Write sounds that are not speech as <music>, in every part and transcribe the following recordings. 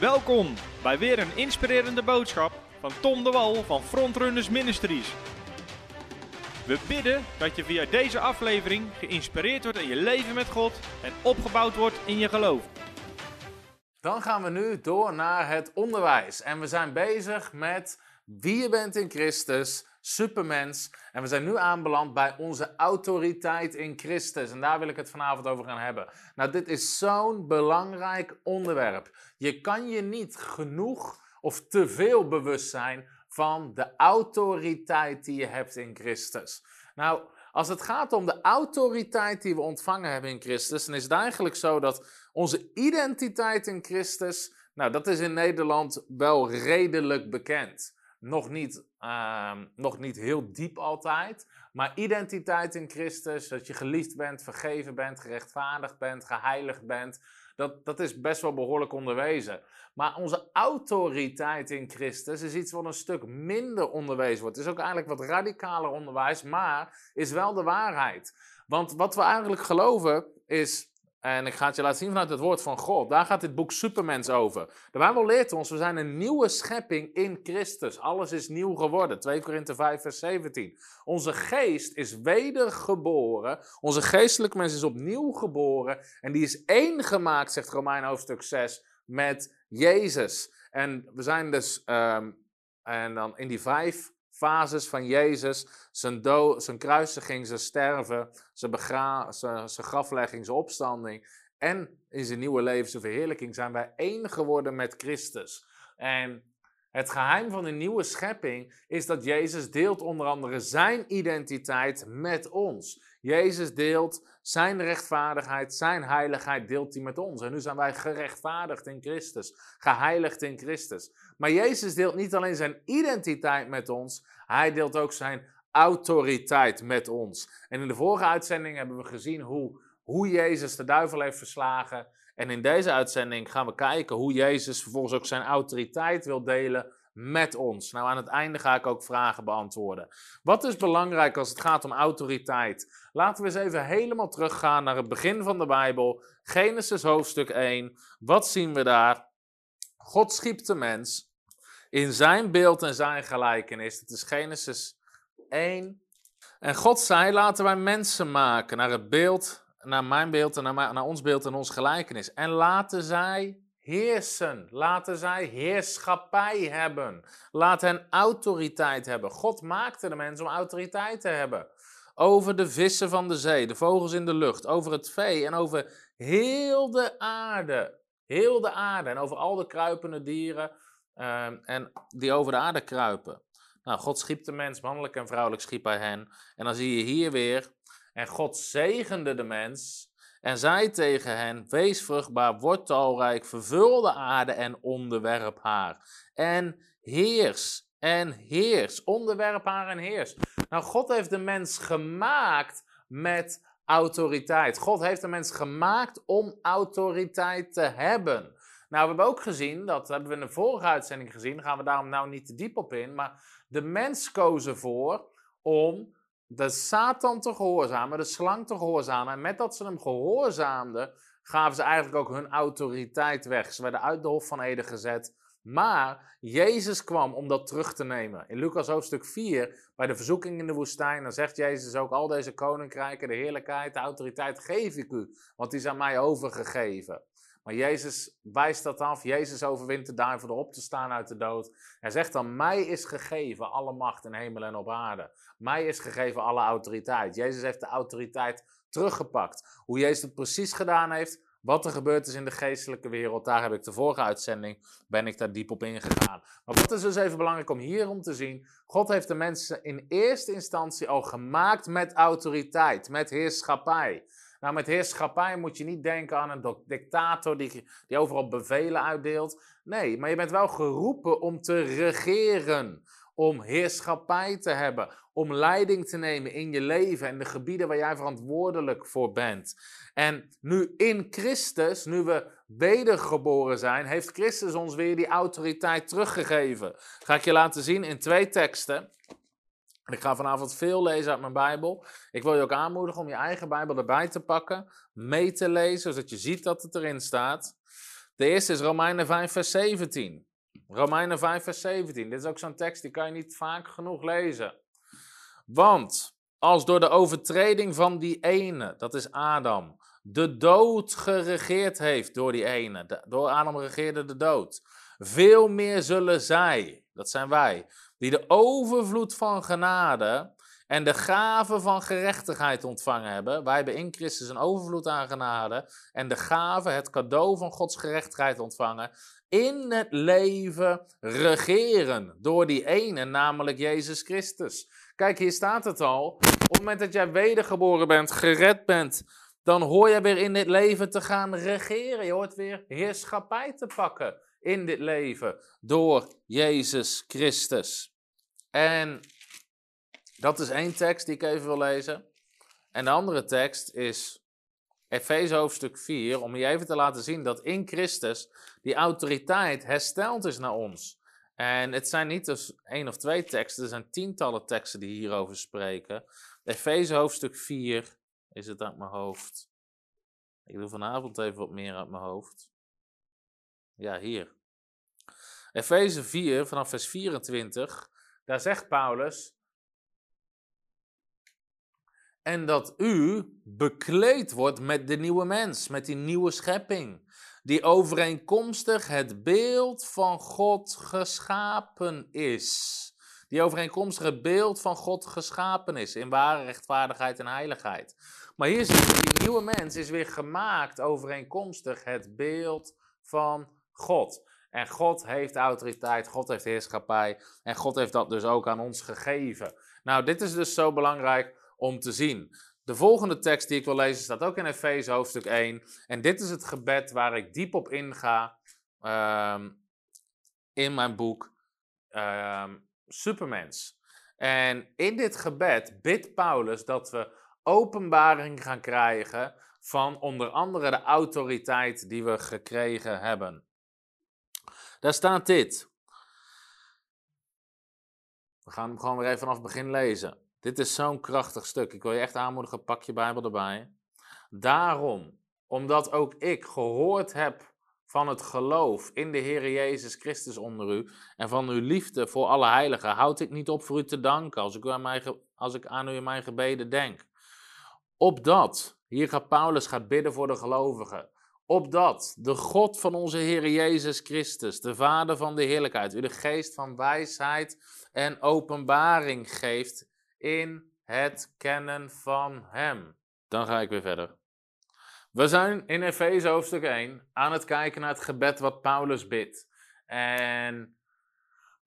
Welkom bij weer een inspirerende boodschap van Tom de Wal van Frontrunners Ministries. We bidden dat je via deze aflevering geïnspireerd wordt in je leven met God en opgebouwd wordt in je geloof. Dan gaan we nu door naar het onderwijs. En we zijn bezig met wie je bent in Christus, supermens. En we zijn nu aanbeland bij onze autoriteit in Christus. En daar wil ik het vanavond over gaan hebben. Nou, dit is zo'n belangrijk onderwerp. Je kan je niet genoeg of te veel bewust zijn van de autoriteit die je hebt in Christus. Nou, als het gaat om de autoriteit die we ontvangen hebben in Christus, dan is het eigenlijk zo dat onze identiteit in Christus, nou, dat is in Nederland wel redelijk bekend. Nog niet, ehm, nog niet heel diep altijd, maar identiteit in Christus, dat je geliefd bent, vergeven bent, gerechtvaardigd bent, geheiligd bent, dat, dat is best wel behoorlijk onderwezen. Maar onze autoriteit in Christus is iets wat een stuk minder onderwezen wordt. Het is ook eigenlijk wat radicaler onderwijs, maar is wel de waarheid. Want wat we eigenlijk geloven is en ik ga het je laten zien vanuit het woord van God. Daar gaat dit boek Supermens over. De Bijbel leert ons, we zijn een nieuwe schepping in Christus. Alles is nieuw geworden. 2 Korinthe 5 vers 17. Onze geest is wedergeboren. Onze geestelijke mens is opnieuw geboren. En die is één gemaakt, zegt Romein hoofdstuk 6, met Jezus. En we zijn dus, um, en dan in die vijf fases van Jezus, zijn, dood, zijn kruisiging, zijn sterven, zijn, begra zijn, zijn graflegging, zijn opstanding en in zijn nieuwe leven, zijn verheerlijking, zijn wij één geworden met Christus. En het geheim van de nieuwe schepping is dat Jezus deelt onder andere zijn identiteit met ons. Jezus deelt zijn rechtvaardigheid, zijn heiligheid deelt hij met ons. En nu zijn wij gerechtvaardigd in Christus, geheiligd in Christus. Maar Jezus deelt niet alleen zijn identiteit met ons, hij deelt ook zijn autoriteit met ons. En in de vorige uitzending hebben we gezien hoe, hoe Jezus de duivel heeft verslagen. En in deze uitzending gaan we kijken hoe Jezus vervolgens ook zijn autoriteit wil delen met ons. Nou, aan het einde ga ik ook vragen beantwoorden. Wat is belangrijk als het gaat om autoriteit? Laten we eens even helemaal teruggaan naar het begin van de Bijbel. Genesis hoofdstuk 1. Wat zien we daar? God schiep de mens in zijn beeld en zijn gelijkenis. Het is Genesis 1. En God zei: Laten wij mensen maken naar het beeld, naar mijn beeld en naar, naar ons beeld en ons gelijkenis. En laten zij heersen. Laten zij heerschappij hebben. Laat hen autoriteit hebben. God maakte de mens om autoriteit te hebben. Over de vissen van de zee, de vogels in de lucht, over het vee en over heel de aarde. Heel de aarde en over al de kruipende dieren uh, en die over de aarde kruipen. Nou, God schiep de mens, mannelijk en vrouwelijk schiep hij hen. En dan zie je hier weer, en God zegende de mens en zei tegen hen: Wees vruchtbaar, word talrijk, vervul de aarde en onderwerp haar. En heers, en heers, onderwerp haar en heers. Nou, God heeft de mens gemaakt met autoriteit. God heeft de mens gemaakt om autoriteit te hebben. Nou, we hebben ook gezien, dat hebben we in de vorige uitzending gezien, daar gaan we daarom nou niet te diep op in, maar de mens koos ervoor om de Satan te gehoorzamen, de slang te gehoorzamen. En met dat ze hem gehoorzaamden, gaven ze eigenlijk ook hun autoriteit weg. Ze werden uit de Hof van Eden gezet. Maar Jezus kwam om dat terug te nemen. In Lucas hoofdstuk 4, bij de verzoeking in de woestijn, dan zegt Jezus ook: Al deze koninkrijken, de heerlijkheid, de autoriteit geef ik u, want die is aan mij overgegeven. Maar Jezus wijst dat af. Jezus overwint de duivel erop te staan uit de dood. Hij zegt dan: Mij is gegeven alle macht in hemel en op aarde. Mij is gegeven alle autoriteit. Jezus heeft de autoriteit teruggepakt. Hoe Jezus het precies gedaan heeft, wat er gebeurd is in de geestelijke wereld, daar heb ik de vorige uitzending, ben ik daar diep op ingegaan. Maar wat is dus even belangrijk om hierom te zien? God heeft de mensen in eerste instantie al gemaakt met autoriteit, met heerschappij. Nou, met heerschappij moet je niet denken aan een dictator die, die overal bevelen uitdeelt. Nee, maar je bent wel geroepen om te regeren om heerschappij te hebben, om leiding te nemen in je leven en de gebieden waar jij verantwoordelijk voor bent. En nu in Christus, nu we wedergeboren zijn, heeft Christus ons weer die autoriteit teruggegeven. Ga ik je laten zien in twee teksten. Ik ga vanavond veel lezen uit mijn Bijbel. Ik wil je ook aanmoedigen om je eigen Bijbel erbij te pakken, mee te lezen, zodat je ziet dat het erin staat. De eerste is Romeinen 5, vers 17. Romeinen 5, vers 17. Dit is ook zo'n tekst die kan je niet vaak genoeg lezen. Want als door de overtreding van die ene, dat is Adam, de dood geregeerd heeft door die ene, door Adam regeerde de dood, veel meer zullen zij, dat zijn wij, die de overvloed van genade en de gave van gerechtigheid ontvangen hebben. Wij hebben in Christus een overvloed aan genade en de gave, het cadeau van Gods gerechtigheid ontvangen. In het leven regeren door die ene, namelijk Jezus Christus. Kijk, hier staat het al. Op het moment dat jij wedergeboren bent, gered bent, dan hoor je weer in dit leven te gaan regeren. Je hoort weer heerschappij te pakken in dit leven door Jezus Christus. En dat is één tekst die ik even wil lezen. En de andere tekst is Efeze hoofdstuk 4, om je even te laten zien dat in Christus die autoriteit hersteld is naar ons. En het zijn niet dus één of twee teksten, er zijn tientallen teksten die hierover spreken. Efeze hoofdstuk 4 is het uit mijn hoofd. Ik doe vanavond even wat meer uit mijn hoofd. Ja, hier. Efeze 4, vanaf vers 24, daar zegt Paulus. En dat u bekleed wordt met de nieuwe mens, met die nieuwe schepping die overeenkomstig het beeld van God geschapen is. Die overeenkomstig het beeld van God geschapen is in ware rechtvaardigheid en heiligheid. Maar hier zie je, die nieuwe mens is weer gemaakt overeenkomstig het beeld van God. En God heeft autoriteit, God heeft heerschappij en God heeft dat dus ook aan ons gegeven. Nou, dit is dus zo belangrijk om te zien. De volgende tekst die ik wil lezen staat ook in Efeze hoofdstuk 1. En dit is het gebed waar ik diep op inga um, in mijn boek um, Supermens. En in dit gebed bidt Paulus dat we openbaring gaan krijgen van onder andere de autoriteit die we gekregen hebben. Daar staat dit. We gaan hem gewoon weer even vanaf het begin lezen. Dit is zo'n krachtig stuk. Ik wil je echt aanmoedigen, pak je Bijbel erbij. Daarom, omdat ook ik gehoord heb van het geloof in de Heer Jezus Christus onder u en van uw liefde voor alle heiligen, houd ik niet op voor u te danken als ik, aan, mij, als ik aan u in mijn gebeden denk. Opdat, hier gaat Paulus gaat bidden voor de gelovigen, opdat de God van onze Heer Jezus Christus, de Vader van de heerlijkheid, u de geest van wijsheid en openbaring geeft in het kennen van Hem. Dan ga ik weer verder. We zijn in Efeze hoofdstuk 1 aan het kijken naar het gebed wat Paulus bidt. En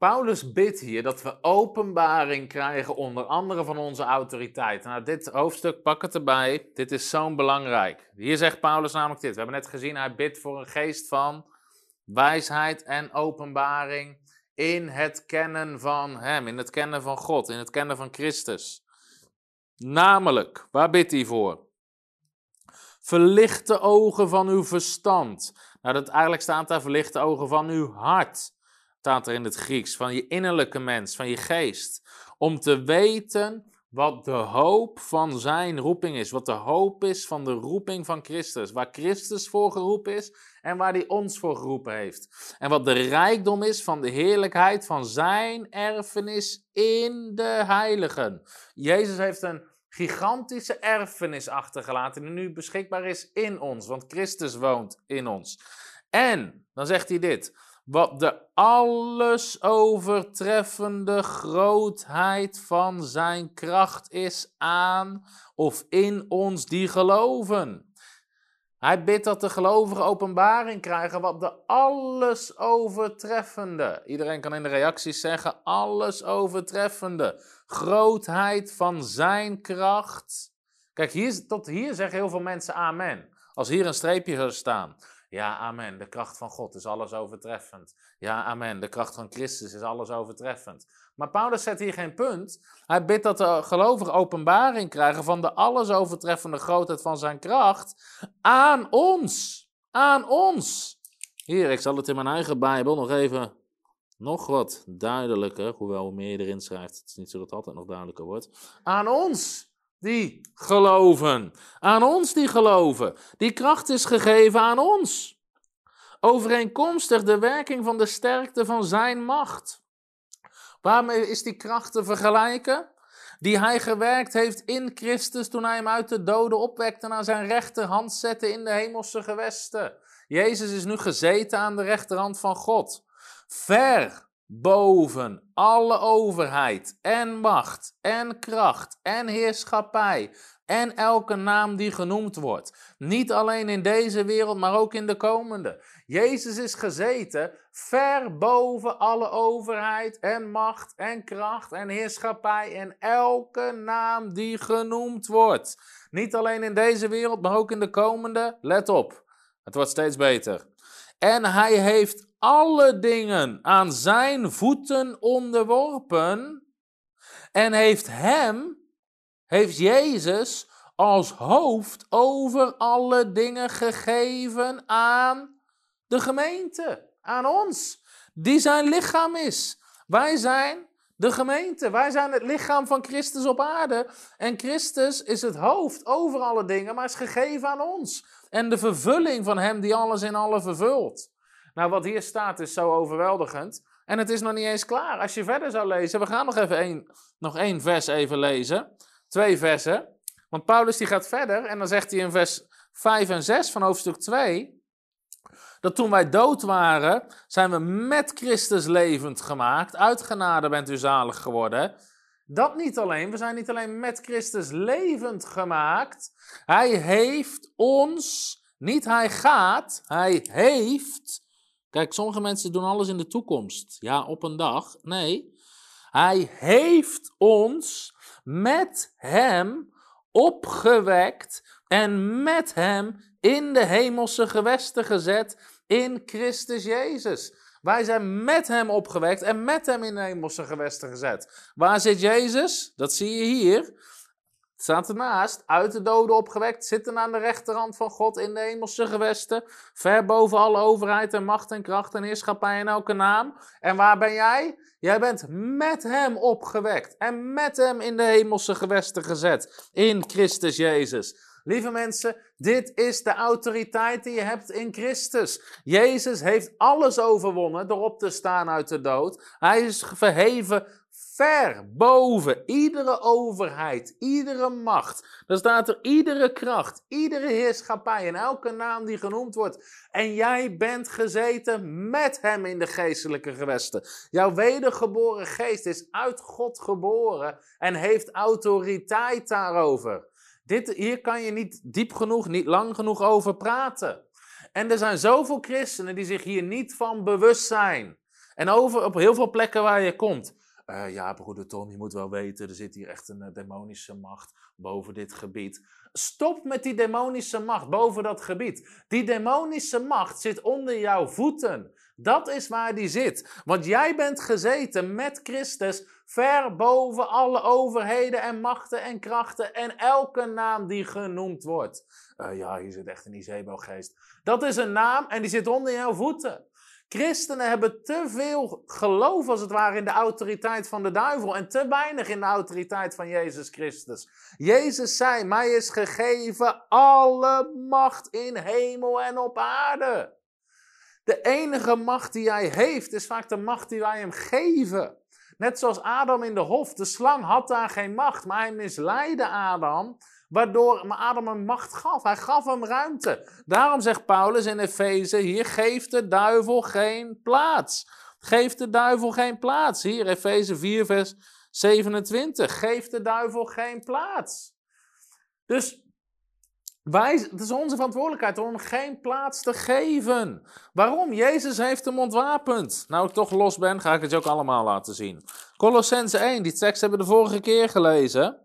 Paulus bidt hier dat we openbaring krijgen, onder andere van onze autoriteit. Nou, dit hoofdstuk, pak het erbij. Dit is zo belangrijk. Hier zegt Paulus namelijk dit. We hebben net gezien, hij bidt voor een geest van wijsheid en openbaring in het kennen van Hem, in het kennen van God, in het kennen van Christus. Namelijk, waar bidt hij voor? Verlicht de ogen van uw verstand. Nou, dat eigenlijk staat daar verlicht de ogen van uw hart. Staat er in het Grieks, van je innerlijke mens, van je geest. Om te weten wat de hoop van zijn roeping is. Wat de hoop is van de roeping van Christus. Waar Christus voor geroepen is en waar hij ons voor geroepen heeft. En wat de rijkdom is van de heerlijkheid van zijn erfenis in de heiligen. Jezus heeft een gigantische erfenis achtergelaten die nu beschikbaar is in ons, want Christus woont in ons. En, dan zegt hij dit, wat de alles overtreffende grootheid van zijn kracht is aan of in ons die geloven. Hij bidt dat de gelovigen openbaring krijgen wat de alles overtreffende. Iedereen kan in de reacties zeggen: alles overtreffende. Grootheid van zijn kracht. Kijk, hier, tot hier zeggen heel veel mensen amen. Als hier een streepje zou staan. Ja, amen. De kracht van God is alles overtreffend. Ja, amen. De kracht van Christus is alles overtreffend. Maar Paulus zet hier geen punt. Hij bidt dat de gelovigen openbaring krijgen van de alles overtreffende grootheid van zijn kracht aan ons. Aan ons. Hier, ik zal het in mijn eigen Bijbel nog even nog wat duidelijker, hoewel hoe meer erin schrijft, het is niet zo dat het altijd nog duidelijker wordt. Aan ons die geloven. Aan ons die geloven. Die kracht is gegeven aan ons. overeenkomstig de werking van de sterkte van zijn macht. Waarmee is die kracht te vergelijken? Die hij gewerkt heeft in Christus toen hij hem uit de doden opwekte en aan zijn rechterhand zette in de hemelse gewesten. Jezus is nu gezeten aan de rechterhand van God. Ver boven alle overheid en macht en kracht en heerschappij en elke naam die genoemd wordt. Niet alleen in deze wereld, maar ook in de komende. Jezus is gezeten ver boven alle overheid en macht en kracht en heerschappij en elke naam die genoemd wordt. Niet alleen in deze wereld, maar ook in de komende. Let op, het wordt steeds beter. En hij heeft alle dingen aan zijn voeten onderworpen en heeft hem, heeft Jezus als hoofd over alle dingen gegeven aan de gemeente, aan ons, die zijn lichaam is. Wij zijn de gemeente, wij zijn het lichaam van Christus op aarde. En Christus is het hoofd over alle dingen, maar is gegeven aan ons. En de vervulling van Hem die alles in alle vervult. Nou, wat hier staat is zo overweldigend. En het is nog niet eens klaar. Als je verder zou lezen, we gaan nog even één, nog één vers even lezen. Twee versen. Want Paulus die gaat verder en dan zegt hij in vers 5 en 6 van hoofdstuk 2 dat toen wij dood waren, zijn we met Christus levend gemaakt. Uit genade bent u zalig geworden. Dat niet alleen, we zijn niet alleen met Christus levend gemaakt. Hij heeft ons, niet hij gaat, hij heeft. Kijk, sommige mensen doen alles in de toekomst. Ja, op een dag. Nee, hij heeft ons met hem opgewekt en met hem in de hemelse gewesten gezet in Christus Jezus. Wij zijn met hem opgewekt en met hem in de hemelse gewesten gezet. Waar zit Jezus? Dat zie je hier. Het staat ernaast, uit de doden opgewekt, zitten aan de rechterhand van God in de hemelse gewesten, ver boven alle overheid en macht en kracht en heerschappij en elke naam. En waar ben jij? Jij bent met hem opgewekt en met hem in de hemelse gewesten gezet, in Christus Jezus. Lieve mensen, dit is de autoriteit die je hebt in Christus. Jezus heeft alles overwonnen door op te staan uit de dood. Hij is verheven ver boven iedere overheid, iedere macht. Dan staat er iedere kracht, iedere heerschappij en elke naam die genoemd wordt. En jij bent gezeten met hem in de geestelijke gewesten. Jouw wedergeboren geest is uit God geboren en heeft autoriteit daarover. Dit, hier kan je niet diep genoeg, niet lang genoeg over praten. En er zijn zoveel christenen die zich hier niet van bewust zijn. En over, op heel veel plekken waar je komt. Uh, ja, broeder Tom, je moet wel weten, er zit hier echt een uh, demonische macht boven dit gebied. Stop met die demonische macht boven dat gebied. Die demonische macht zit onder jouw voeten. Dat is waar die zit. Want jij bent gezeten met Christus ver boven alle overheden en machten en krachten en elke naam die genoemd wordt. Uh, ja, hier zit echt een Izebo-geest. Dat is een naam en die zit onder jouw voeten. Christenen hebben te veel geloof, als het ware, in de autoriteit van de duivel en te weinig in de autoriteit van Jezus Christus. Jezus zei: Mij is gegeven alle macht in hemel en op aarde. De enige macht die hij heeft, is vaak de macht die wij hem geven. Net zoals Adam in de hof. De slang had daar geen macht, maar hij misleidde Adam, waardoor Adam hem macht gaf. Hij gaf hem ruimte. Daarom zegt Paulus in Efeze hier, geef de duivel geen plaats. Geef de duivel geen plaats. Hier, Efeze 4, vers 27. Geef de duivel geen plaats. Dus wij, het is onze verantwoordelijkheid om hem geen plaats te geven. Waarom? Jezus heeft hem ontwapend. Nou, ik toch los ben, ga ik het je ook allemaal laten zien. Colossense 1, die tekst hebben we de vorige keer gelezen.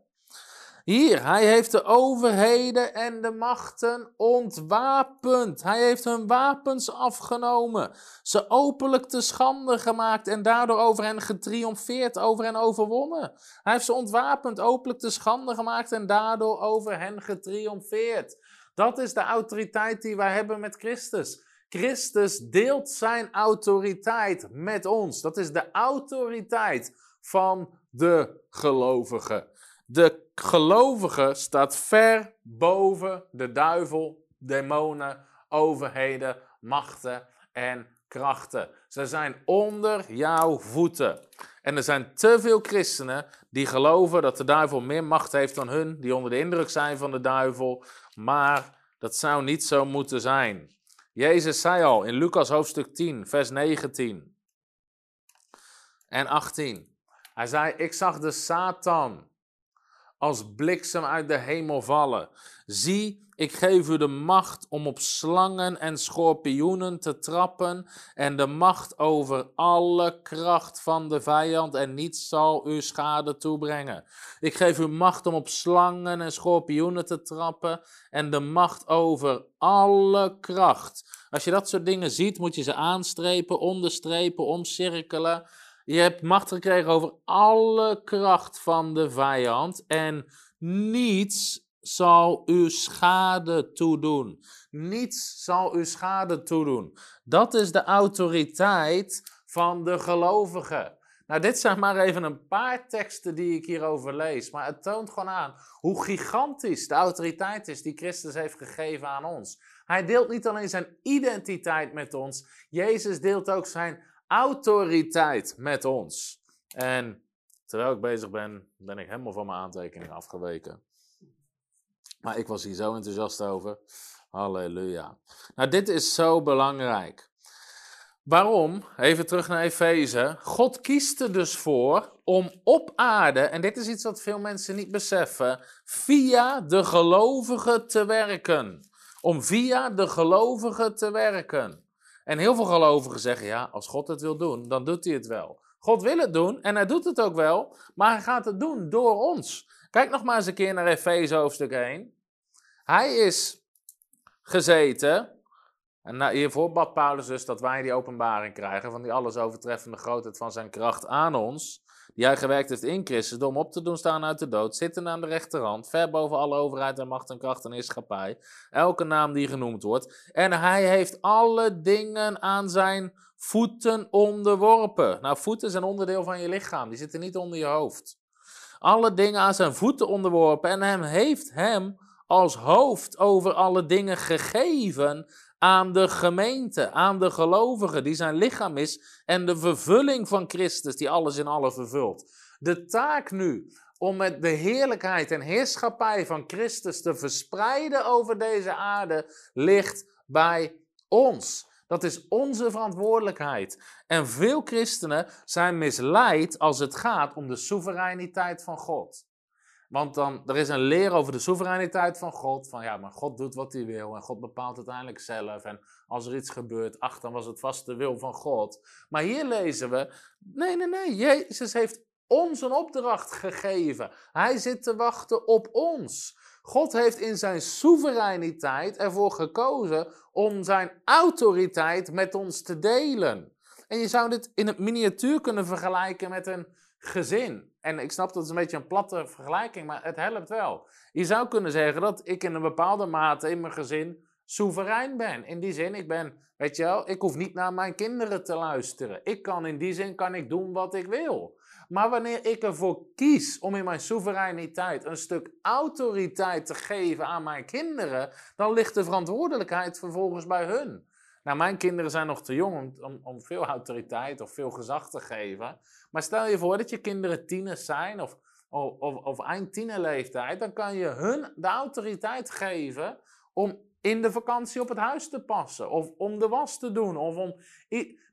Hier, hij heeft de overheden en de machten ontwapend. Hij heeft hun wapens afgenomen, ze openlijk te schande gemaakt en daardoor over hen getriomfeerd, over hen overwonnen. Hij heeft ze ontwapend, openlijk te schande gemaakt en daardoor over hen getriomfeerd. Dat is de autoriteit die wij hebben met Christus. Christus deelt zijn autoriteit met ons. Dat is de autoriteit van de gelovigen. De gelovige staat ver boven de duivel, demonen, overheden, machten en krachten. Ze zijn onder jouw voeten. En er zijn te veel christenen die geloven dat de duivel meer macht heeft dan hun, die onder de indruk zijn van de duivel. Maar dat zou niet zo moeten zijn. Jezus zei al in Lucas hoofdstuk 10, vers 19 en 18. Hij zei: Ik zag de Satan als bliksem uit de hemel vallen. Zie, ik geef u de macht om op slangen en schorpioenen te trappen en de macht over alle kracht van de vijand en niets zal u schade toebrengen. Ik geef u macht om op slangen en schorpioenen te trappen en de macht over alle kracht. Als je dat soort dingen ziet, moet je ze aanstrepen, onderstrepen, omcirkelen. Je hebt macht gekregen over alle kracht van de vijand en niets zal u schade toedoen. Niets zal u schade toedoen. Dat is de autoriteit van de gelovigen. Nou, dit zijn maar even een paar teksten die ik hierover lees. Maar het toont gewoon aan hoe gigantisch de autoriteit is die Christus heeft gegeven aan ons. Hij deelt niet alleen zijn identiteit met ons, Jezus deelt ook zijn autoriteit met ons. En terwijl ik bezig ben, ben ik helemaal van mijn aantekening afgeweken. Maar ik was hier zo enthousiast over. Halleluja. Nou, dit is zo belangrijk. Waarom? Even terug naar Efeze. God kiest er dus voor om op aarde, en dit is iets wat veel mensen niet beseffen, via de gelovigen te werken. Om via de gelovigen te werken. En heel veel gelovigen zeggen, ja, als God het wil doen, dan doet hij het wel. God wil het doen en hij doet het ook wel, maar hij gaat het doen door ons. Kijk nog maar eens een keer naar Efeze hoofdstuk 1. Hij is gezeten, en nou, hiervoor bad Paulus dus dat wij die openbaring krijgen van die alles overtreffende grootheid van zijn kracht aan ons, die hij gewerkt heeft in Christus, hem op te doen staan uit de dood, zitten aan de rechterhand, ver boven alle overheid en macht en kracht en heerschappij, elke naam die genoemd wordt. En hij heeft alle dingen aan zijn voeten onderworpen. Nou, voeten zijn onderdeel van je lichaam, die zitten niet onder je hoofd. Alle dingen aan zijn voeten onderworpen en hem heeft hem als hoofd over alle dingen gegeven aan de gemeente, aan de gelovigen, die zijn lichaam is en de vervulling van Christus, die alles in alle vervult. De taak nu om met de heerlijkheid en heerschappij van Christus te verspreiden over deze aarde ligt bij ons. Dat is onze verantwoordelijkheid. En veel christenen zijn misleid als het gaat om de soevereiniteit van God. Want dan, er is een leer over de soevereiniteit van God. Van ja, maar God doet wat hij wil en God bepaalt uiteindelijk zelf. En als er iets gebeurt, ach, dan was het vast de wil van God. Maar hier lezen we, nee, nee, nee, Jezus heeft ons een opdracht gegeven. Hij zit te wachten op ons. God heeft in zijn soevereiniteit ervoor gekozen om zijn autoriteit met ons te delen. En je zou dit in het miniatuur kunnen vergelijken met een gezin. En ik snap dat het een beetje een platte vergelijking, maar het helpt wel. Je zou kunnen zeggen dat ik in een bepaalde mate in mijn gezin soeverein ben. In die zin, ik ben, weet je wel, ik hoef niet naar mijn kinderen te luisteren. Ik kan in die zin kan ik doen wat ik wil. Maar wanneer ik ervoor kies om in mijn soevereiniteit een stuk autoriteit te geven aan mijn kinderen, dan ligt de verantwoordelijkheid vervolgens bij hun. Nou, mijn kinderen zijn nog te jong om, om, veel autoriteit of veel gezag te geven. Maar stel je voor dat je kinderen tieners zijn of, of, of, eind tienerleeftijd, dan kan je hun de autoriteit geven om in de vakantie op het huis te passen of om de was te doen. Of om,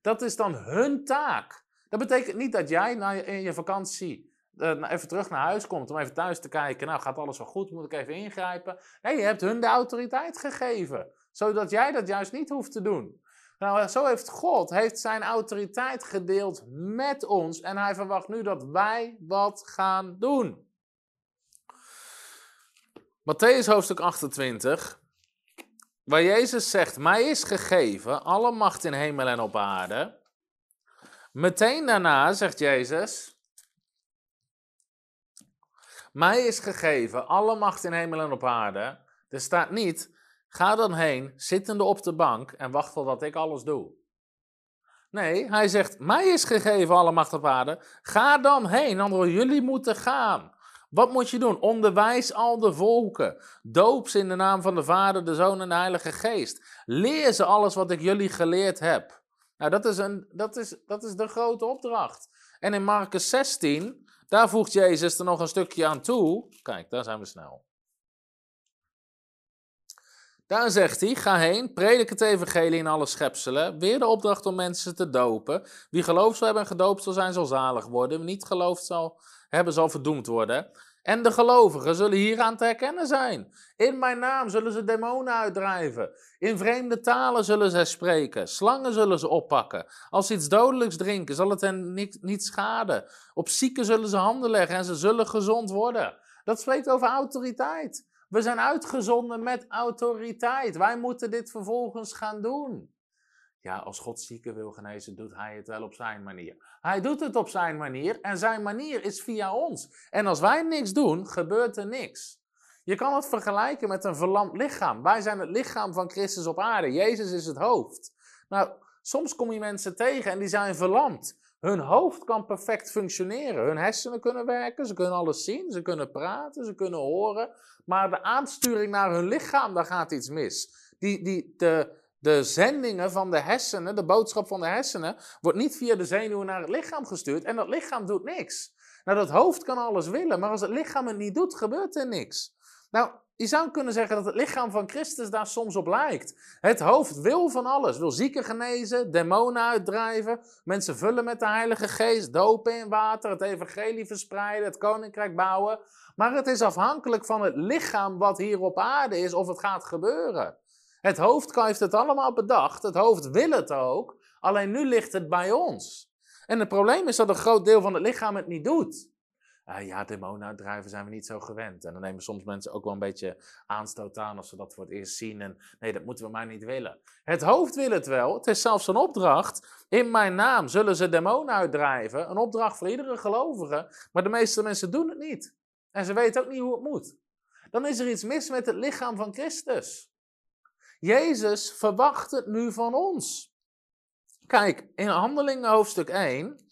dat is dan hun taak. Dat betekent niet dat jij na in je vakantie uh, even terug naar huis komt om even thuis te kijken. Nou, gaat alles wel goed? Moet ik even ingrijpen? Nee, je hebt hun de autoriteit gegeven zodat jij dat juist niet hoeft te doen. Nou, zo heeft God heeft zijn autoriteit gedeeld met ons en hij verwacht nu dat wij wat gaan doen. Matthäus hoofdstuk 28, waar Jezus zegt, mij is gegeven alle macht in hemel en op aarde. Meteen daarna zegt Jezus, mij is gegeven alle macht in hemel en op aarde. Er staat niet, Ga dan heen, zittende op de bank en wacht totdat ik alles doe. Nee, hij zegt, mij is gegeven alle macht op aarde. Ga dan heen, anderen jullie moeten gaan. Wat moet je doen? Onderwijs al de volken. Doop ze in de naam van de Vader, de Zoon en de Heilige Geest. Leer ze alles wat ik jullie geleerd heb. Nou, dat is, een, dat, is, dat is de grote opdracht. En in Marcus 16, daar voegt Jezus er nog een stukje aan toe. Kijk, daar zijn we snel. Daar zegt hij: Ga heen, predik het evangelie in alle schepselen. Weer de opdracht om mensen te dopen. Wie gelooft zal hebben en gedoopt zal zijn, zal zalig worden. Wie niet geloofd zal hebben, zal verdoemd worden. En de gelovigen zullen hieraan te herkennen zijn. In mijn naam zullen ze demonen uitdrijven. In vreemde talen zullen ze spreken. Slangen zullen ze oppakken. Als ze iets dodelijks drinken, zal het hen niet, niet schaden. Op zieken zullen ze handen leggen en ze zullen gezond worden. Dat spreekt over autoriteit. We zijn uitgezonden met autoriteit. Wij moeten dit vervolgens gaan doen. Ja, als God zieken wil genezen, doet hij het wel op zijn manier. Hij doet het op zijn manier en zijn manier is via ons. En als wij niks doen, gebeurt er niks. Je kan het vergelijken met een verlamd lichaam. Wij zijn het lichaam van Christus op aarde. Jezus is het hoofd. Nou, soms kom je mensen tegen en die zijn verlamd. Hun hoofd kan perfect functioneren. Hun hersenen kunnen werken, ze kunnen alles zien, ze kunnen praten, ze kunnen horen. Maar de aansturing naar hun lichaam, daar gaat iets mis. Die, die, de, de zendingen van de hersenen, de boodschap van de hersenen, wordt niet via de zenuwen naar het lichaam gestuurd. En dat lichaam doet niks. Nou, dat hoofd kan alles willen, maar als het lichaam het niet doet, gebeurt er niks. Nou, je zou kunnen zeggen dat het lichaam van Christus daar soms op lijkt. Het hoofd wil van alles. Wil zieken genezen, demonen uitdrijven, mensen vullen met de Heilige Geest, dopen in water, het evangelie verspreiden, het koninkrijk bouwen. Maar het is afhankelijk van het lichaam wat hier op aarde is of het gaat gebeuren. Het hoofd heeft het allemaal bedacht, het hoofd wil het ook, alleen nu ligt het bij ons. En het probleem is dat een groot deel van het lichaam het niet doet. Uh, ja, demonen uitdrijven zijn we niet zo gewend. En dan nemen soms mensen ook wel een beetje aanstoot aan als ze dat voor het eerst zien. En nee, dat moeten we maar niet willen. Het hoofd wil het wel. Het is zelfs een opdracht. In mijn naam zullen ze demonen uitdrijven. Een opdracht voor iedere gelovige. Maar de meeste mensen doen het niet. En ze weten ook niet hoe het moet. Dan is er iets mis met het lichaam van Christus. Jezus verwacht het nu van ons. Kijk, in Handelingen hoofdstuk 1.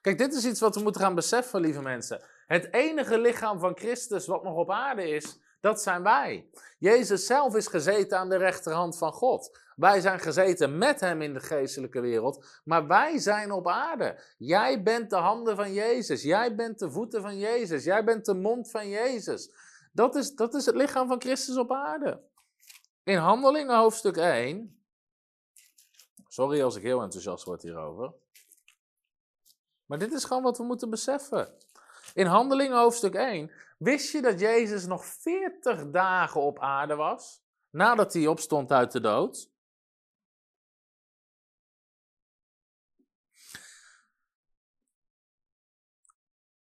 Kijk, dit is iets wat we moeten gaan beseffen, lieve mensen. Het enige lichaam van Christus wat nog op aarde is, dat zijn wij. Jezus zelf is gezeten aan de rechterhand van God. Wij zijn gezeten met hem in de geestelijke wereld, maar wij zijn op aarde. Jij bent de handen van Jezus. Jij bent de voeten van Jezus. Jij bent de mond van Jezus. Dat is, dat is het lichaam van Christus op aarde. In Handelingen hoofdstuk 1. Sorry als ik heel enthousiast word hierover. Maar dit is gewoon wat we moeten beseffen. In Handelingen hoofdstuk 1. Wist je dat Jezus nog 40 dagen op aarde was? Nadat hij opstond uit de dood?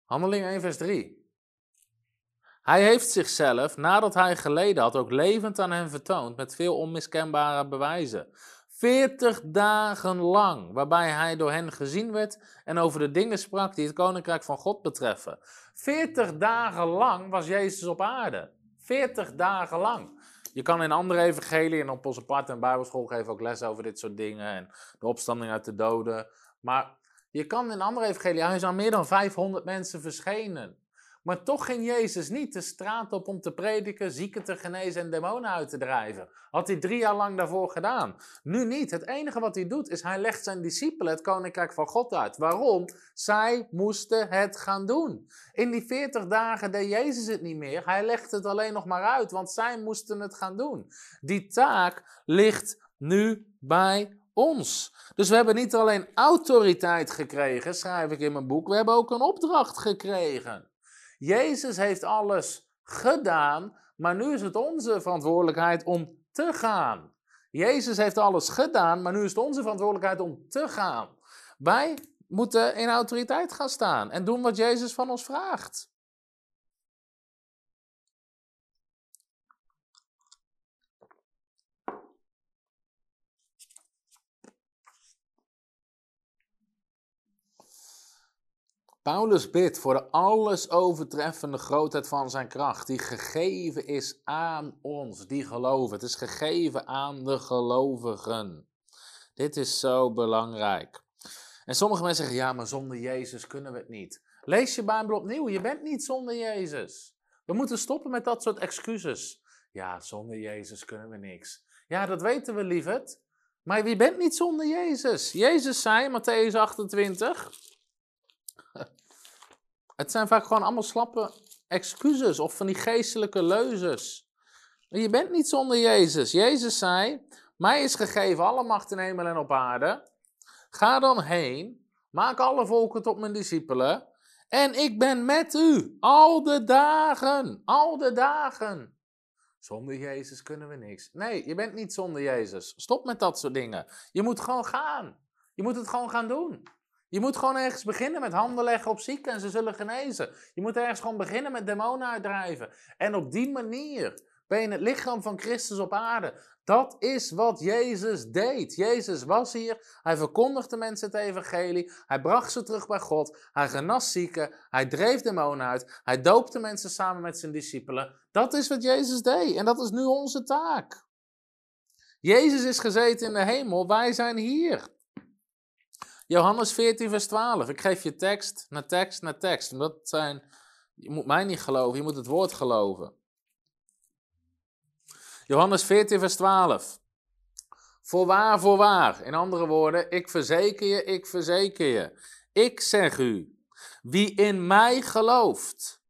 Handelingen 1, vers 3. Hij heeft zichzelf, nadat hij geleden had, ook levend aan hen vertoond met veel onmiskenbare bewijzen. Veertig dagen lang, waarbij hij door hen gezien werd en over de dingen sprak die het koninkrijk van God betreffen. Veertig dagen lang was Jezus op aarde. Veertig dagen lang. Je kan in andere evangelieën en op onze part en bijbelschool geven ook les over dit soort dingen en de opstanding uit de doden. Maar je kan in andere evangelieën, hij is aan meer dan 500 mensen verschenen. Maar toch ging Jezus niet de straat op om te prediken, zieken te genezen en demonen uit te drijven. Had hij drie jaar lang daarvoor gedaan. Nu niet. Het enige wat hij doet is hij legt zijn discipelen het koninkrijk van God uit. Waarom? Zij moesten het gaan doen. In die veertig dagen deed Jezus het niet meer. Hij legt het alleen nog maar uit, want zij moesten het gaan doen. Die taak ligt nu bij ons. Dus we hebben niet alleen autoriteit gekregen, schrijf ik in mijn boek, we hebben ook een opdracht gekregen. Jezus heeft alles gedaan, maar nu is het onze verantwoordelijkheid om te gaan. Jezus heeft alles gedaan, maar nu is het onze verantwoordelijkheid om te gaan. Wij moeten in autoriteit gaan staan en doen wat Jezus van ons vraagt. Paulus bidt voor de alles overtreffende grootheid van zijn kracht, die gegeven is aan ons, die geloven. Het is gegeven aan de gelovigen. Dit is zo belangrijk. En sommige mensen zeggen, ja, maar zonder Jezus kunnen we het niet. Lees je Bijbel opnieuw, je bent niet zonder Jezus. We moeten stoppen met dat soort excuses. Ja, zonder Jezus kunnen we niks. Ja, dat weten we, lieverd. Maar wie bent niet zonder Jezus? Jezus zei, Matthäus 28. <laughs> Het zijn vaak gewoon allemaal slappe excuses of van die geestelijke leuzes. Je bent niet zonder Jezus. Jezus zei: Mij is gegeven alle macht in hemel en op aarde. Ga dan heen, maak alle volken tot mijn discipelen. En ik ben met u al de dagen, al de dagen. Zonder Jezus kunnen we niks. Nee, je bent niet zonder Jezus. Stop met dat soort dingen. Je moet gewoon gaan. Je moet het gewoon gaan doen. Je moet gewoon ergens beginnen met handen leggen op zieken en ze zullen genezen. Je moet ergens gewoon beginnen met demonen uitdrijven. En op die manier ben je het lichaam van Christus op aarde. Dat is wat Jezus deed. Jezus was hier, hij verkondigde mensen het evangelie, hij bracht ze terug bij God, hij genas zieken, hij dreef demonen uit, hij doopte mensen samen met zijn discipelen. Dat is wat Jezus deed en dat is nu onze taak. Jezus is gezeten in de hemel, wij zijn hier. Johannes 14, vers 12. Ik geef je tekst na tekst na tekst. Dat zijn, je moet mij niet geloven, je moet het woord geloven. Johannes 14, vers 12. Voorwaar, voorwaar. In andere woorden, ik verzeker je, ik verzeker je. Ik zeg u, wie in mij gelooft,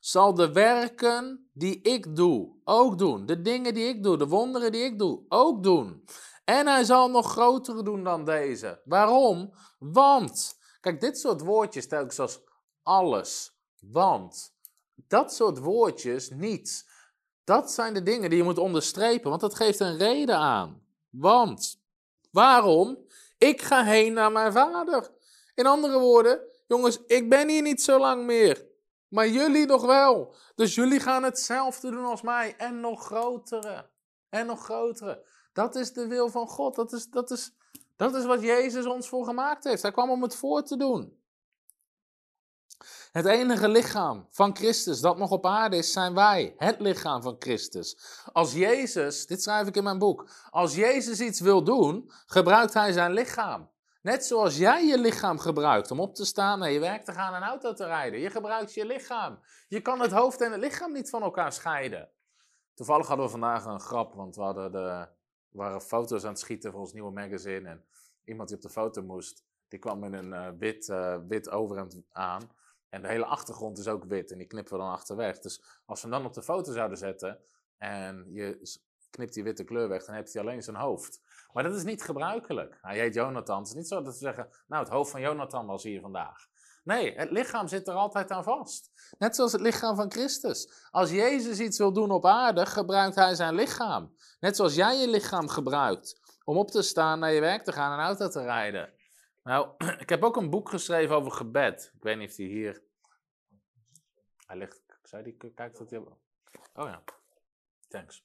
zal de werken die ik doe ook doen. De dingen die ik doe, de wonderen die ik doe, ook doen. En hij zal nog grotere doen dan deze. Waarom? Want, kijk, dit soort woordjes telkens als alles, want, dat soort woordjes, niets. Dat zijn de dingen die je moet onderstrepen, want dat geeft een reden aan. Want, waarom? Ik ga heen naar mijn vader. In andere woorden, jongens, ik ben hier niet zo lang meer. Maar jullie nog wel. Dus jullie gaan hetzelfde doen als mij. En nog grotere. En nog grotere. Dat is de wil van God. Dat is, dat is, dat is wat Jezus ons voor gemaakt heeft. Hij kwam om het voor te doen. Het enige lichaam van Christus dat nog op aarde is, zijn wij. Het lichaam van Christus. Als Jezus, dit schrijf ik in mijn boek, als Jezus iets wil doen, gebruikt hij zijn lichaam. Net zoals jij je lichaam gebruikt om op te staan, naar je werk te gaan en auto te rijden. Je gebruikt je lichaam. Je kan het hoofd en het lichaam niet van elkaar scheiden. Toevallig hadden we vandaag een grap, want we hadden de, waren foto's aan het schieten voor ons nieuwe magazine. En iemand die op de foto moest, die kwam met een uh, wit, uh, wit overhemd aan. En de hele achtergrond is ook wit en die knippen we dan achterweg. Dus als we hem dan op de foto zouden zetten en je knipt die witte kleur weg, dan heeft hij alleen zijn hoofd. Maar dat is niet gebruikelijk. Hij heet Jonathan. Het is niet zo dat we zeggen, nou het hoofd van Jonathan was hier vandaag. Nee, het lichaam zit er altijd aan vast. Net zoals het lichaam van Christus. Als Jezus iets wil doen op aarde, gebruikt hij zijn lichaam. Net zoals jij je lichaam gebruikt om op te staan, naar je werk te gaan en auto te rijden. Nou, <clears throat> ik heb ook een boek geschreven over gebed. Ik weet niet of die hier. Hij ligt. Zou die kijken dat hij. Oh ja. Thanks.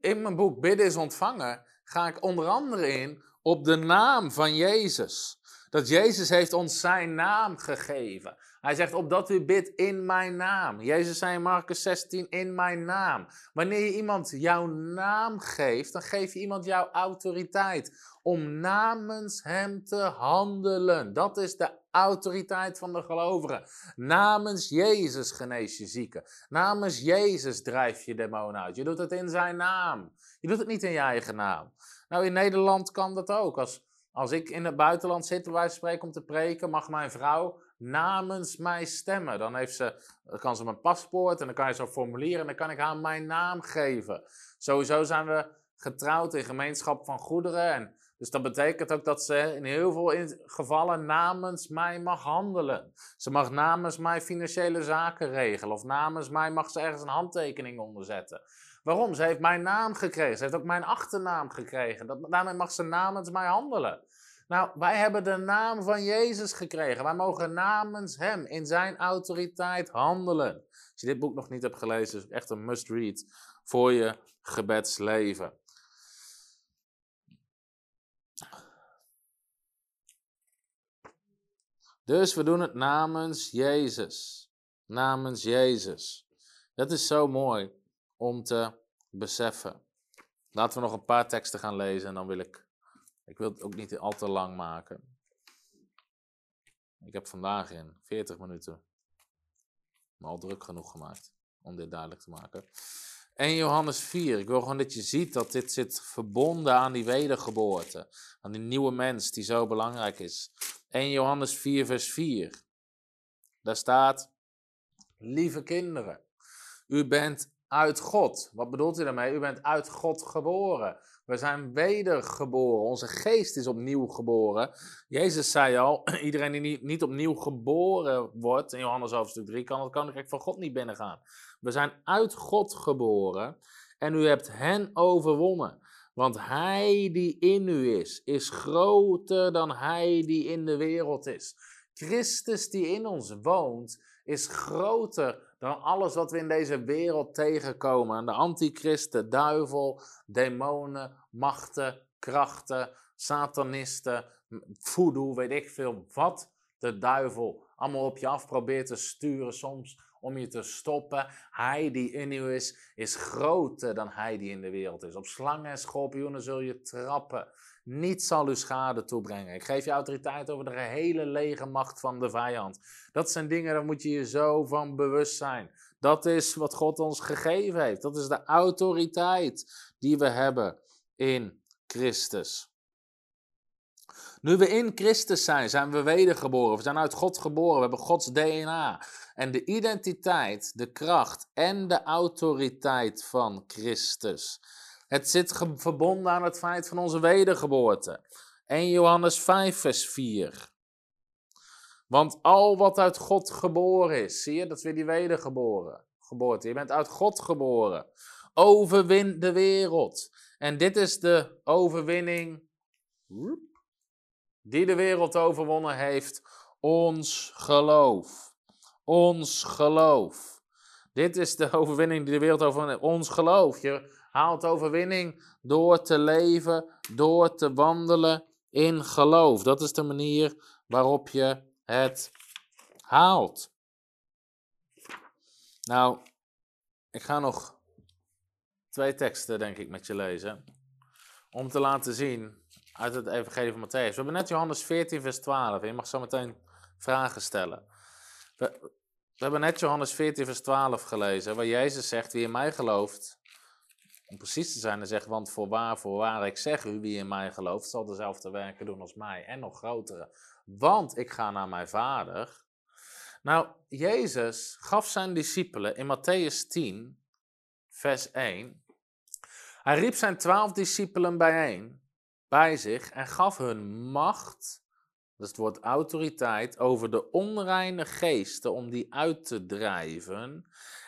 In mijn boek Bidden is ontvangen ga ik onder andere in op de naam van Jezus. Dat Jezus heeft ons zijn naam gegeven. Hij zegt, opdat u bidt in mijn naam. Jezus zei in Marcus 16, in mijn naam. Wanneer je iemand jouw naam geeft, dan geef je iemand jouw autoriteit. Om namens hem te handelen. Dat is de autoriteit van de gelovigen. Namens Jezus genees je zieken. Namens Jezus drijf je demonen uit. Je doet het in zijn naam. Je doet het niet in je eigen naam. Nou, in Nederland kan dat ook. Als als ik in het buitenland zit, wijze van spreken, om te preken, mag mijn vrouw namens mij stemmen. Dan heeft ze, kan ze mijn paspoort en dan kan je zo'n formulier en dan kan ik haar mijn naam geven. Sowieso zijn we getrouwd in gemeenschap van goederen. En dus dat betekent ook dat ze in heel veel gevallen namens mij mag handelen. Ze mag namens mij financiële zaken regelen. Of namens mij mag ze ergens een handtekening onderzetten. Waarom? Ze heeft mijn naam gekregen. Ze heeft ook mijn achternaam gekregen. Daarmee mag ze namens mij handelen. Nou, wij hebben de naam van Jezus gekregen. Wij mogen namens Hem in Zijn autoriteit handelen. Als je dit boek nog niet hebt gelezen, is het echt een must-read voor je gebedsleven. Dus we doen het namens Jezus. Namens Jezus. Dat is zo mooi om te beseffen. Laten we nog een paar teksten gaan lezen en dan wil ik. Ik wil het ook niet al te lang maken. Ik heb vandaag in 40 minuten me al druk genoeg gemaakt om dit duidelijk te maken. 1 Johannes 4. Ik wil gewoon dat je ziet dat dit zit verbonden aan die wedergeboorte. Aan die nieuwe mens die zo belangrijk is. 1 Johannes 4, vers 4. Daar staat: Lieve kinderen, u bent uit God. Wat bedoelt u daarmee? U bent uit God geboren. We zijn wedergeboren. Onze geest is opnieuw geboren. Jezus zei al: <clears throat> iedereen die niet, opnieuw geboren wordt, in Johannes hoofdstuk 3, kan het koninkrijk van God niet binnengaan. We zijn uit God geboren en u hebt hen overwonnen. Want hij die in u is, is groter dan hij die in de wereld is. Christus die in ons woont, is groter dan alles wat we in deze wereld tegenkomen. De antichristen, duivel, demonen, machten, krachten, satanisten, voodoo, weet ik veel. Wat de duivel allemaal op je af probeert te sturen soms om je te stoppen. Hij die in u is, is groter dan hij die in de wereld is. Op slangen en schorpioenen zul je trappen. Niets zal u schade toebrengen. Ik geef je autoriteit over de gehele lege macht van de vijand. Dat zijn dingen, daar moet je je zo van bewust zijn. Dat is wat God ons gegeven heeft. Dat is de autoriteit die we hebben in Christus. Nu we in Christus zijn, zijn we wedergeboren. We zijn uit God geboren. We hebben Gods DNA. En de identiteit, de kracht en de autoriteit van Christus. Het zit verbonden aan het feit van onze wedergeboorte. 1 Johannes 5, vers 4. Want al wat uit God geboren is, zie je, dat is weer die wedergeboren geboorte. Je bent uit God geboren. Overwin de wereld. En dit is de overwinning die de wereld overwonnen heeft. Ons geloof. Ons geloof. Dit is de overwinning die de wereld overwonnen heeft. Ons geloof. Je haalt overwinning door te leven, door te wandelen in geloof. Dat is de manier waarop je het haalt. Nou, ik ga nog twee teksten, denk ik, met je lezen. Om te laten zien uit het Evangelie van Matthäus. We hebben net Johannes 14, vers 12. Je mag zo meteen vragen stellen. We, we hebben net Johannes 14, vers 12 gelezen, waar Jezus zegt: Wie in mij gelooft, om precies te zijn, dan zegt, want voorwaar, voorwaar, ik zeg u, wie in mij gelooft, zal dezelfde werken doen als mij en nog grotere. Want ik ga naar mijn vader. Nou, Jezus gaf zijn discipelen in Matthäus 10, vers 1. Hij riep zijn twaalf discipelen bijeen, bij zich, en gaf hun macht, is het woord autoriteit, over de onreine geesten om die uit te drijven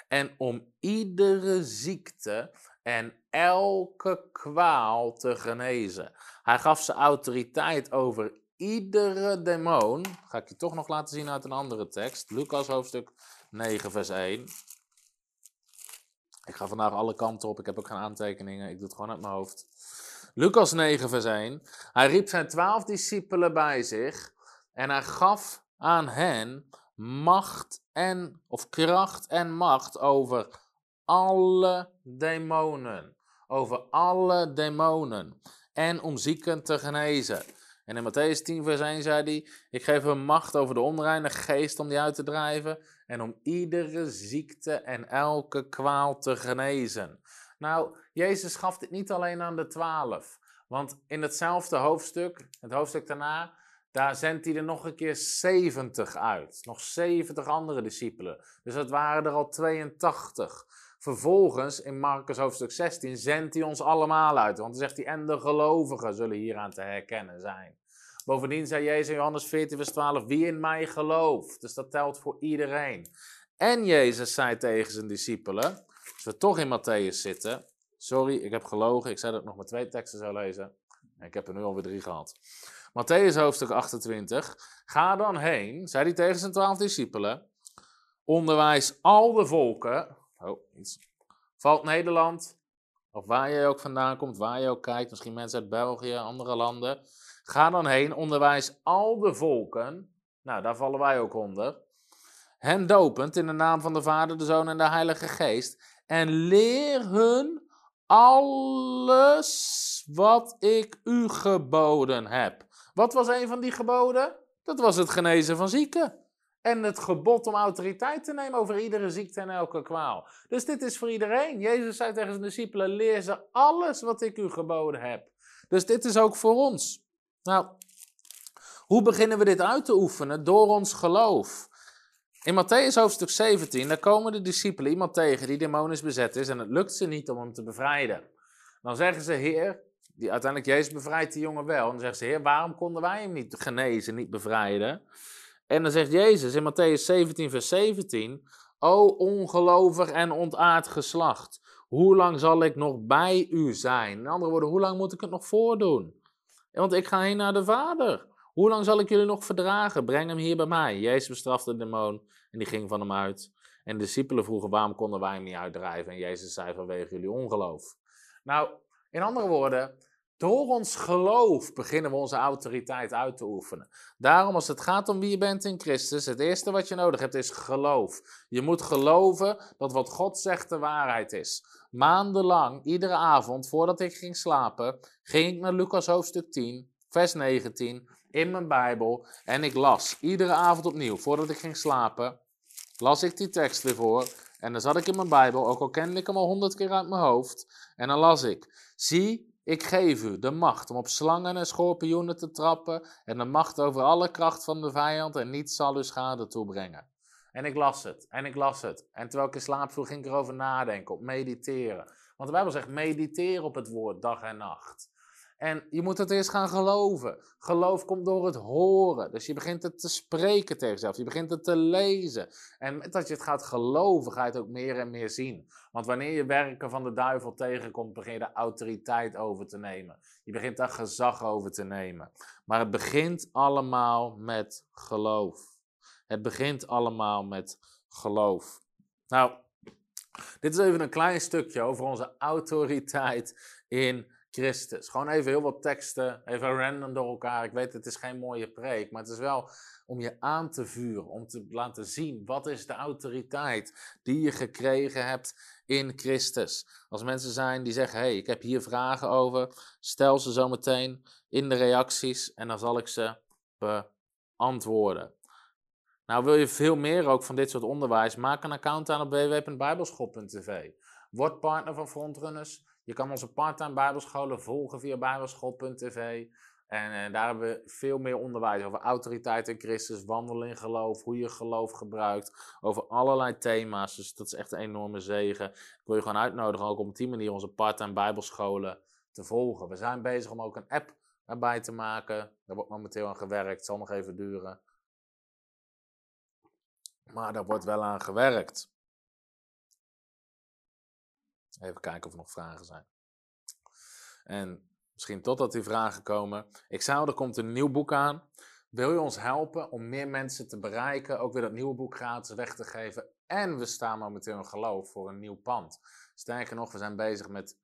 en om iedere ziekte en elke kwaal te genezen. Hij gaf ze autoriteit over iedere demon. Ga ik je toch nog laten zien uit een andere tekst. Lucas hoofdstuk 9, vers 1. Ik ga vandaag alle kanten op. Ik heb ook geen aantekeningen. Ik doe het gewoon uit mijn hoofd. Lucas 9, vers 1. Hij riep zijn twaalf discipelen bij zich. En hij gaf aan hen macht en, of kracht en macht over alle demonen. Over alle demonen. En om zieken te genezen. En in Matthäus 10, vers 1 zei hij: Ik geef hem macht over de onreine geest om die uit te drijven. En om iedere ziekte en elke kwaal te genezen. Nou, Jezus gaf dit niet alleen aan de twaalf. Want in hetzelfde hoofdstuk, het hoofdstuk daarna, daar zendt hij er nog een keer 70 uit. Nog 70 andere discipelen. Dus dat waren er al 82. Vervolgens, in Marcus hoofdstuk 16, zendt hij ons allemaal uit. Want dan zegt hij, en de gelovigen zullen hieraan te herkennen zijn. Bovendien zei Jezus in Johannes 14, vers 12, wie in mij gelooft. Dus dat telt voor iedereen. En Jezus zei tegen zijn discipelen, als we toch in Matthäus zitten, sorry, ik heb gelogen, ik zei dat ik nog maar twee teksten zou lezen. Ik heb er nu alweer drie gehad. Matthäus hoofdstuk 28, ga dan heen, zei hij tegen zijn twaalf discipelen, onderwijs al de volken, Oh, iets. Valt Nederland, of waar je ook vandaan komt, waar je ook kijkt, misschien mensen uit België, andere landen. Ga dan heen, onderwijs al de volken. Nou, daar vallen wij ook onder. Hen dopend in de naam van de Vader, de Zoon en de Heilige Geest. En leer hun alles wat ik u geboden heb. Wat was een van die geboden? Dat was het genezen van zieken. En het gebod om autoriteit te nemen over iedere ziekte en elke kwaal. Dus dit is voor iedereen. Jezus zei tegen zijn discipelen: leer ze alles wat ik u geboden heb. Dus dit is ook voor ons. Nou, hoe beginnen we dit uit te oefenen? Door ons geloof. In Matthäus hoofdstuk 17, daar komen de discipelen iemand tegen die demonisch bezet is en het lukt ze niet om hem te bevrijden. Dan zeggen ze, Heer, die, uiteindelijk Jezus bevrijdt die jongen wel. En dan zeggen ze, Heer, waarom konden wij hem niet genezen, niet bevrijden? En dan zegt Jezus in Matthäus 17, vers 17, O ongelovig en ontaard geslacht, hoe lang zal ik nog bij u zijn? In andere woorden, hoe lang moet ik het nog voordoen? Want ik ga heen naar de Vader. Hoe lang zal ik jullie nog verdragen? Breng hem hier bij mij. Jezus bestrafte de demon en die ging van hem uit. En de discipelen vroegen, waarom konden wij hem niet uitdrijven? En Jezus zei, vanwege jullie ongeloof. Nou, in andere woorden, door ons geloof beginnen we onze autoriteit uit te oefenen. Daarom, als het gaat om wie je bent in Christus, het eerste wat je nodig hebt is geloof. Je moet geloven dat wat God zegt de waarheid is. Maandenlang, iedere avond, voordat ik ging slapen, ging ik naar Lucas hoofdstuk 10, vers 19, in mijn Bijbel. En ik las iedere avond opnieuw, voordat ik ging slapen, las ik die tekst weer voor. En dan zat ik in mijn Bijbel, ook al kende ik hem al honderd keer uit mijn hoofd. En dan las ik: Zie, ik geef u de macht om op slangen en schorpioenen te trappen. En de macht over alle kracht van de vijand. En niets zal u schade toebrengen. En ik las het, en ik las het. En terwijl ik in slaap viel, ging ik erover nadenken, op mediteren. Want de Bijbel zegt: mediteer op het woord dag en nacht. En je moet het eerst gaan geloven. Geloof komt door het horen. Dus je begint het te spreken tegen jezelf. Je begint het te lezen. En met dat je het gaat geloven, ga je het ook meer en meer zien. Want wanneer je werken van de duivel tegenkomt, begin je de autoriteit over te nemen. Je begint daar gezag over te nemen. Maar het begint allemaal met geloof. Het begint allemaal met geloof. Nou, dit is even een klein stukje over onze autoriteit in Christus. Gewoon even heel wat teksten, even random door elkaar. Ik weet, het is geen mooie preek, maar het is wel om je aan te vuren, om te laten zien wat is de autoriteit die je gekregen hebt in Christus. Als mensen zijn die zeggen, hey, ik heb hier vragen over, stel ze zo meteen in de reacties en dan zal ik ze beantwoorden. Nou, wil je veel meer ook van dit soort onderwijs? Maak een account aan op www.bijbelschool.tv. Word partner van Frontrunners. Je kan onze parttime bijbelscholen volgen via bijbelschool.tv. En, en, daar hebben we veel meer onderwijs over autoriteit in Christus, wandelen in geloof, hoe je geloof gebruikt, over allerlei thema's. Dus dat is echt een enorme zegen. Ik wil je gewoon uitnodigen ook om op die manier onze parttime bijbelscholen te volgen. We zijn bezig om ook een app erbij te maken. Daar wordt momenteel aan gewerkt, het zal nog even duren. Maar daar wordt wel aan gewerkt. Even kijken of er nog vragen zijn. En misschien totdat die vragen komen. Ik zou, er komt een nieuw boek aan. Wil je ons helpen om meer mensen te bereiken? Ook weer dat nieuwe boek gratis weg te geven. En we staan momenteel in geloof voor een nieuw pand. Sterker nog, we zijn bezig met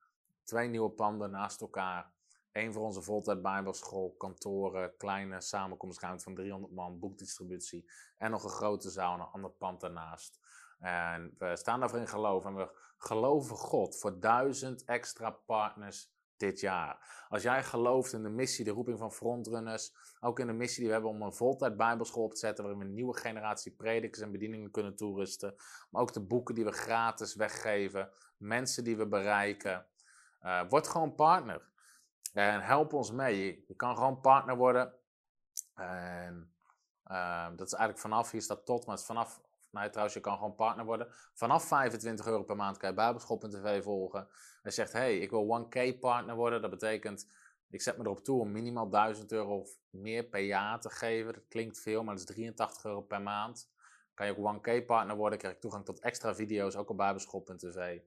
twee nieuwe panden naast elkaar. Eén voor onze voltijd bijbelschool, kantoren, kleine samenkomstruimte van 300 man, boekdistributie. En nog een grote zaal en een ander pand daarnaast. En we staan daarvoor in geloof en we geloven God voor duizend extra partners dit jaar. Als jij gelooft in de missie, de roeping van frontrunners, ook in de missie die we hebben om een voltijd bijbelschool op te zetten, waarin we een nieuwe generatie predikers en bedieningen kunnen toerusten, maar ook de boeken die we gratis weggeven, mensen die we bereiken. Uh, word gewoon partner. En help ons mee. Je kan gewoon partner worden. En uh, dat is eigenlijk vanaf, hier staat tot, maar het is vanaf Nee, trouwens, je kan gewoon partner worden. Vanaf 25 euro per maand kan je Bijbelschool.tv volgen. En zegt, hey, ik wil 1K partner worden. Dat betekent, ik zet me erop toe om minimaal 1000 euro of meer per jaar te geven. Dat klinkt veel, maar dat is 83 euro per maand. Kan je ook 1K partner worden, krijg je toegang tot extra video's, ook op Bijbelschool.tv.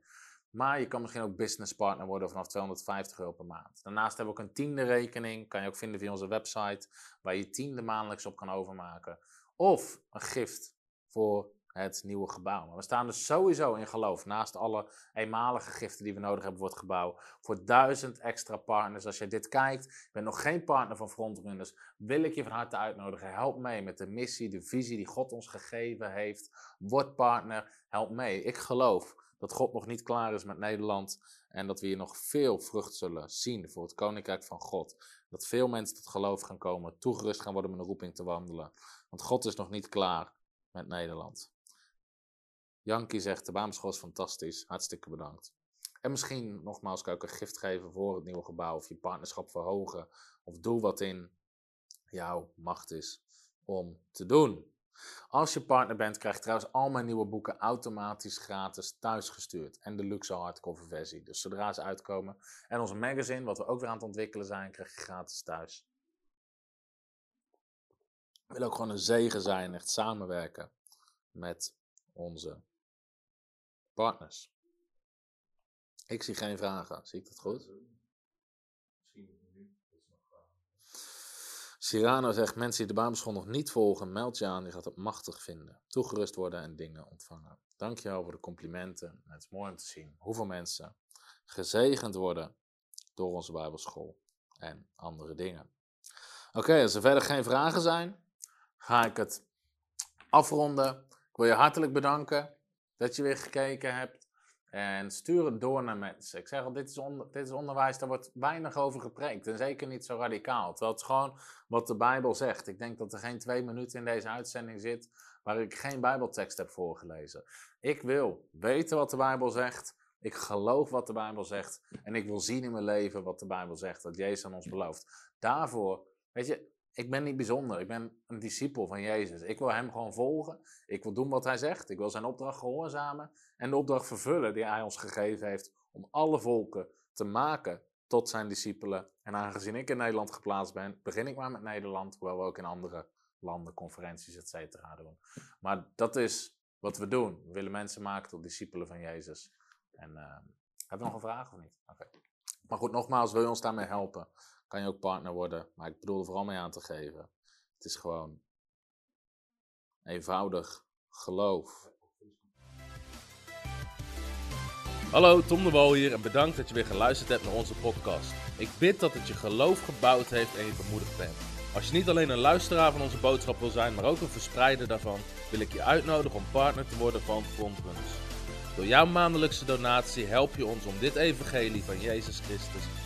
Maar je kan misschien ook business partner worden vanaf 250 euro per maand. Daarnaast hebben we ook een tiende rekening. Kan je ook vinden via onze website. Waar je tiende maandelijks op kan overmaken. Of een gift voor het nieuwe gebouw. Maar we staan dus sowieso in geloof, naast alle eenmalige giften die we nodig hebben voor het gebouw, voor duizend extra partners. Als je dit kijkt, je bent nog geen partner van Frontrunners, wil ik je van harte uitnodigen. Help mee met de missie, de visie die God ons gegeven heeft. Word partner, help mee. Ik geloof dat God nog niet klaar is met Nederland en dat we hier nog veel vrucht zullen zien voor het Koninkrijk van God. Dat veel mensen tot geloof gaan komen, toegerust gaan worden met een roeping te wandelen. Want God is nog niet klaar. Met Nederland. Jankie zegt, de Bijbelschool is fantastisch. Hartstikke bedankt. En misschien, nogmaals, kan ik een gift geven voor het nieuwe gebouw. Of je partnerschap verhogen. Of doe wat in jouw macht is om te doen. Als je partner bent, krijg je trouwens al mijn nieuwe boeken automatisch gratis thuisgestuurd. En de luxe hardcover versie. Dus zodra ze uitkomen. En onze magazine, wat we ook weer aan het ontwikkelen zijn, krijg je gratis thuis. Wil ook gewoon een zegen zijn, echt samenwerken met onze partners. Ik zie geen vragen. Zie ik dat goed? Cyrano zegt, mensen die de Bijbelschool nog niet volgen, meld je aan, je gaat het machtig vinden. Toegerust worden en dingen ontvangen. Dankjewel voor de complimenten. Het is mooi om te zien hoeveel mensen gezegend worden door onze Bijbelschool en andere dingen. Oké, als er verder geen vragen zijn, ga ik het afronden. Ik wil je hartelijk bedanken dat je weer gekeken hebt. En stuur het door naar mensen. Ik zeg al, dit is, dit is onderwijs, daar wordt weinig over gepreekt. En zeker niet zo radicaal. Het is gewoon wat de Bijbel zegt. Ik denk dat er geen twee minuten in deze uitzending zit waar ik geen Bijbeltekst heb voorgelezen. Ik wil weten wat de Bijbel zegt. Ik geloof wat de Bijbel zegt. En ik wil zien in mijn leven wat de Bijbel zegt. Dat Jezus aan ons belooft. Daarvoor, weet je, ik ben niet bijzonder. Ik ben een discipel van Jezus. Ik wil hem gewoon volgen. Ik wil doen wat hij zegt. Ik wil zijn opdracht gehoorzamen. En de opdracht vervullen die hij ons gegeven heeft om alle volken te maken tot zijn discipelen. En aangezien ik in Nederland geplaatst ben, begin ik maar met Nederland, hoewel we ook in andere landen conferenties, et cetera, doen. Maar dat is wat we doen. We willen mensen maken tot discipelen van Jezus. En uh, hebben nog een vraag of niet? Oké. Maar goed, nogmaals, wil je ons daarmee helpen? Kan je ook partner worden. Maar ik bedoel er vooral mee aan te geven. Het is gewoon eenvoudig geloof. Hallo, Tom de Wol hier en bedankt dat je weer geluisterd hebt naar onze podcast. Ik bid dat het je geloof gebouwd heeft en je bemoedigd bent. Als je niet alleen een luisteraar van onze boodschap wil zijn, maar ook een verspreider daarvan, wil ik je uitnodigen om partner te worden van Frontrunners. Door jouw maandelijkse donatie help je ons om dit evangelie van Jezus Christus